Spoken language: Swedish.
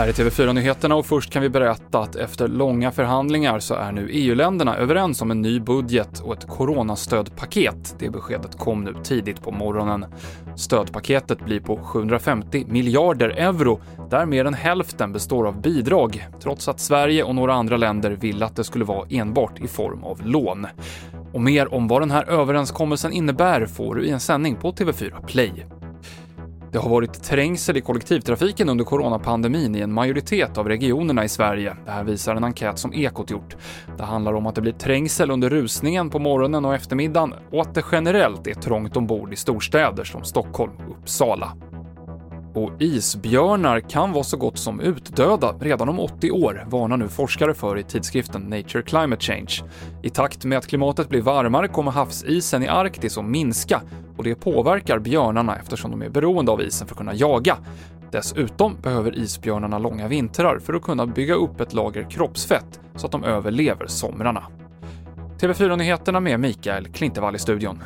Här är TV4-nyheterna och först kan vi berätta att efter långa förhandlingar så är nu EU-länderna överens om en ny budget och ett coronastödpaket. Det beskedet kom nu tidigt på morgonen. Stödpaketet blir på 750 miljarder euro, där mer än hälften består av bidrag, trots att Sverige och några andra länder vill att det skulle vara enbart i form av lån. Och mer om vad den här överenskommelsen innebär får du i en sändning på TV4 Play. Det har varit trängsel i kollektivtrafiken under coronapandemin i en majoritet av regionerna i Sverige. Det här visar en enkät som Ekot gjort. Det handlar om att det blir trängsel under rusningen på morgonen och eftermiddagen och att det generellt är trångt ombord i storstäder som Stockholm och Uppsala. Och isbjörnar kan vara så gott som utdöda redan om 80 år, varnar nu forskare för i tidskriften Nature Climate Change. I takt med att klimatet blir varmare kommer havsisen i Arktis att minska och det påverkar björnarna eftersom de är beroende av isen för att kunna jaga. Dessutom behöver isbjörnarna långa vintrar för att kunna bygga upp ett lager kroppsfett så att de överlever somrarna. TV4-nyheterna med Mikael Klintevall i studion.